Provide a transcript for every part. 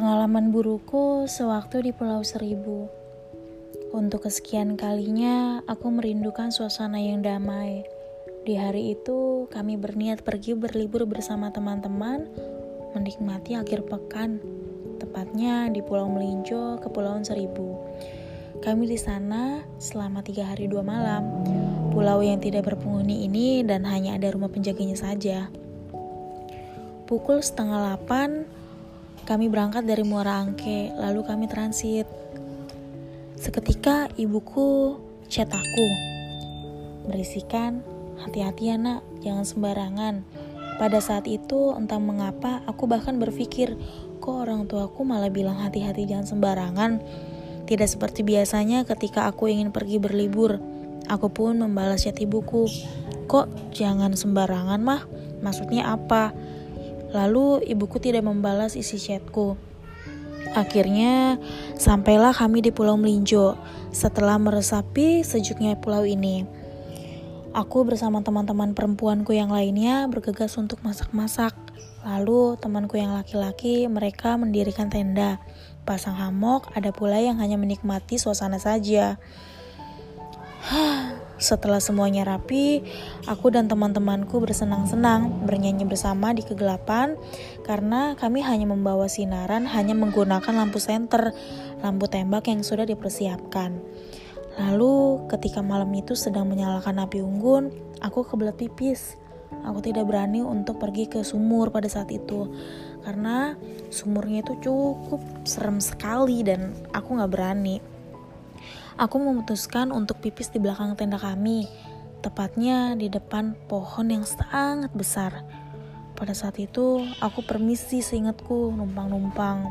Pengalaman burukku sewaktu di Pulau Seribu. Untuk kesekian kalinya, aku merindukan suasana yang damai. Di hari itu, kami berniat pergi berlibur bersama teman-teman, menikmati akhir pekan, tepatnya di Pulau Melinjo, Kepulauan Seribu. Kami di sana selama tiga hari dua malam. Pulau yang tidak berpenghuni ini dan hanya ada rumah penjaganya saja. Pukul setengah delapan, kami berangkat dari Muara Angke, lalu kami transit. Seketika ibuku chat aku. Berisikan, hati-hati ya nak, jangan sembarangan. Pada saat itu, entah mengapa, aku bahkan berpikir, kok orang tuaku malah bilang hati-hati jangan sembarangan. Tidak seperti biasanya ketika aku ingin pergi berlibur. Aku pun membalas chat ibuku. Kok jangan sembarangan mah? Maksudnya apa? Lalu ibuku tidak membalas isi chatku. Akhirnya sampailah kami di Pulau Melinjo setelah meresapi sejuknya pulau ini. Aku bersama teman-teman perempuanku yang lainnya bergegas untuk masak-masak. Lalu temanku yang laki-laki mereka mendirikan tenda, pasang hamok, ada pula yang hanya menikmati suasana saja. Setelah semuanya rapi, aku dan teman-temanku bersenang-senang bernyanyi bersama di kegelapan karena kami hanya membawa sinaran hanya menggunakan lampu senter, lampu tembak yang sudah dipersiapkan. Lalu ketika malam itu sedang menyalakan api unggun, aku kebelet pipis. Aku tidak berani untuk pergi ke sumur pada saat itu karena sumurnya itu cukup serem sekali dan aku gak berani. Aku memutuskan untuk pipis di belakang tenda kami, tepatnya di depan pohon yang sangat besar. Pada saat itu, aku permisi seingatku numpang-numpang.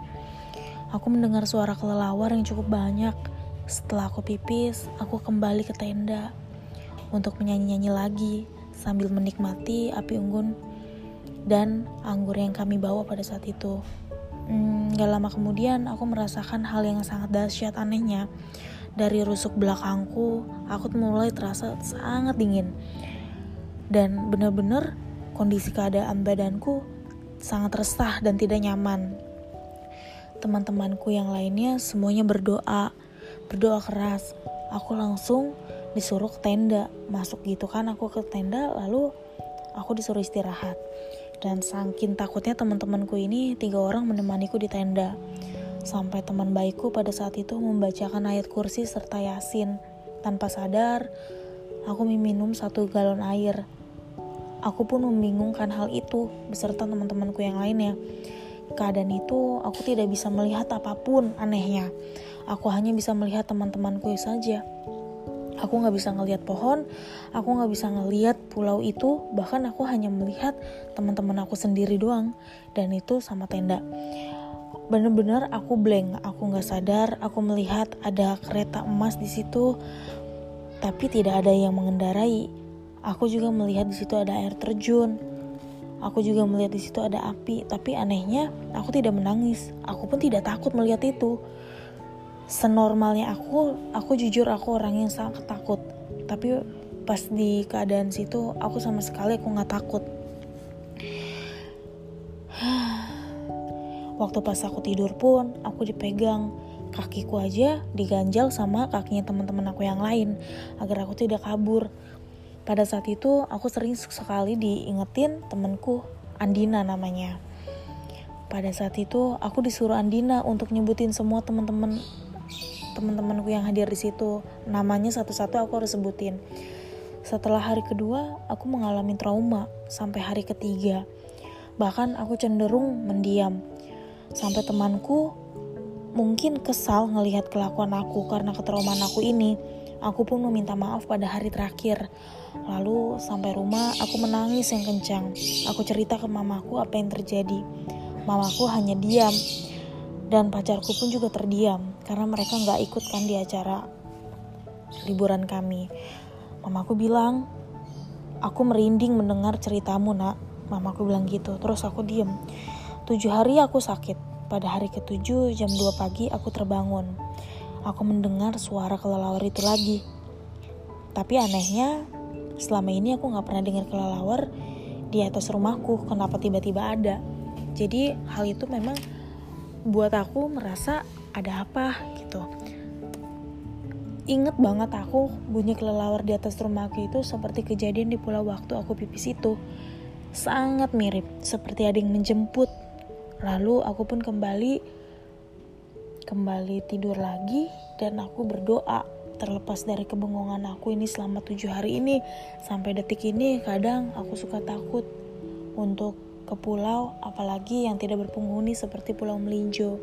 Aku mendengar suara kelelawar yang cukup banyak. Setelah aku pipis, aku kembali ke tenda untuk menyanyi-nyanyi lagi sambil menikmati api unggun dan anggur yang kami bawa pada saat itu. Hmm, gak lama kemudian aku merasakan hal yang sangat dahsyat anehnya. Dari rusuk belakangku, aku mulai terasa sangat dingin. Dan benar-benar kondisi keadaan badanku sangat resah dan tidak nyaman. Teman-temanku yang lainnya semuanya berdoa, berdoa keras. Aku langsung disuruh ke tenda, masuk gitu kan aku ke tenda lalu aku disuruh istirahat. Dan saking takutnya teman-temanku ini tiga orang menemaniku di tenda. Sampai teman baikku pada saat itu membacakan ayat kursi serta yasin. Tanpa sadar, aku meminum satu galon air. Aku pun membingungkan hal itu beserta teman-temanku yang lainnya. Keadaan itu aku tidak bisa melihat apa pun anehnya. Aku hanya bisa melihat teman-temanku saja. Aku nggak bisa ngelihat pohon, aku nggak bisa ngelihat pulau itu, bahkan aku hanya melihat teman-teman aku sendiri doang, dan itu sama tenda bener-bener aku blank aku nggak sadar aku melihat ada kereta emas di situ tapi tidak ada yang mengendarai. Aku juga melihat di situ ada air terjun. Aku juga melihat di situ ada api tapi anehnya aku tidak menangis. Aku pun tidak takut melihat itu. Senormalnya aku aku jujur aku orang yang sangat takut. Tapi pas di keadaan situ aku sama sekali aku nggak takut Waktu pas aku tidur pun, aku dipegang. Kakiku aja diganjal sama kakinya teman-teman aku yang lain agar aku tidak kabur. Pada saat itu, aku sering sekali diingetin temanku, Andina namanya. Pada saat itu, aku disuruh Andina untuk nyebutin semua teman-teman teman-temanku yang hadir di situ. Namanya satu-satu aku harus sebutin. Setelah hari kedua, aku mengalami trauma sampai hari ketiga. Bahkan aku cenderung mendiam Sampai temanku mungkin kesal ngelihat kelakuan aku karena ketraumaan aku ini. Aku pun meminta maaf pada hari terakhir. Lalu sampai rumah aku menangis yang kencang. Aku cerita ke mamaku apa yang terjadi. Mamaku hanya diam dan pacarku pun juga terdiam karena mereka nggak ikut kan di acara liburan kami. Mamaku bilang, aku merinding mendengar ceritamu nak. Mamaku bilang gitu, terus aku diem. Tujuh hari aku sakit. Pada hari ketujuh jam 2 pagi aku terbangun. Aku mendengar suara kelelawar itu lagi. Tapi anehnya, selama ini aku gak pernah dengar kelelawar di atas rumahku. Kenapa tiba-tiba ada? Jadi hal itu memang buat aku merasa ada apa gitu Ingat banget aku bunyi kelelawar di atas rumahku itu seperti kejadian di pulau waktu aku pipis itu. Sangat mirip, seperti ada yang menjemput. Lalu aku pun kembali kembali tidur lagi dan aku berdoa terlepas dari kebengongan aku ini selama tujuh hari ini. Sampai detik ini kadang aku suka takut untuk ke pulau apalagi yang tidak berpenghuni seperti pulau Melinjo